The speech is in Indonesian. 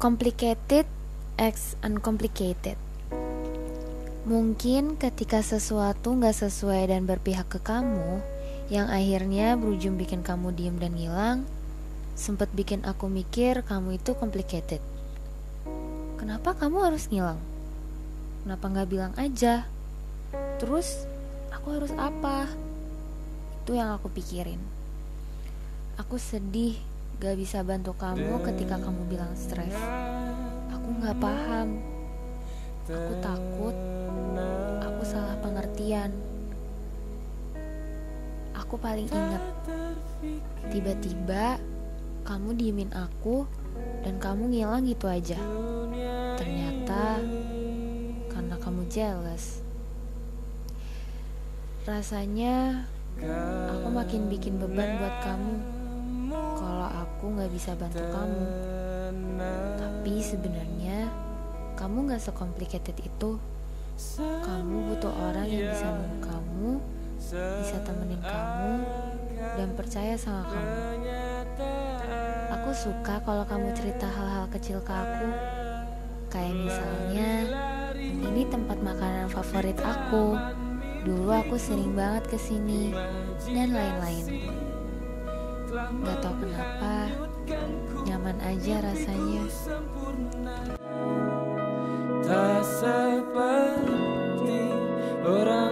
Complicated X uncomplicated. Mungkin ketika sesuatu nggak sesuai dan berpihak ke kamu, yang akhirnya berujung bikin kamu diem dan ngilang, sempet bikin aku mikir kamu itu complicated. Kenapa kamu harus ngilang? Kenapa nggak bilang aja? Terus aku harus apa? Itu yang aku pikirin. Aku sedih gak bisa bantu kamu ketika kamu bilang stres. Aku gak paham. Aku takut. Aku salah pengertian. Aku paling ingat. Tiba-tiba kamu diemin aku dan kamu ngilang gitu aja. Ternyata karena kamu jealous. Rasanya aku makin bikin beban buat kamu nggak bisa bantu kamu. Tapi sebenarnya kamu nggak sekomplikated itu. Kamu butuh orang yang bisa nunggu kamu, bisa temenin kamu, dan percaya sama kamu. Aku suka kalau kamu cerita hal-hal kecil ke aku. Kayak misalnya, ini tempat makanan favorit aku. Dulu aku sering banget ke sini dan lain-lain. Gak tau kenapa, nyaman aja rasanya. Tak seperti orang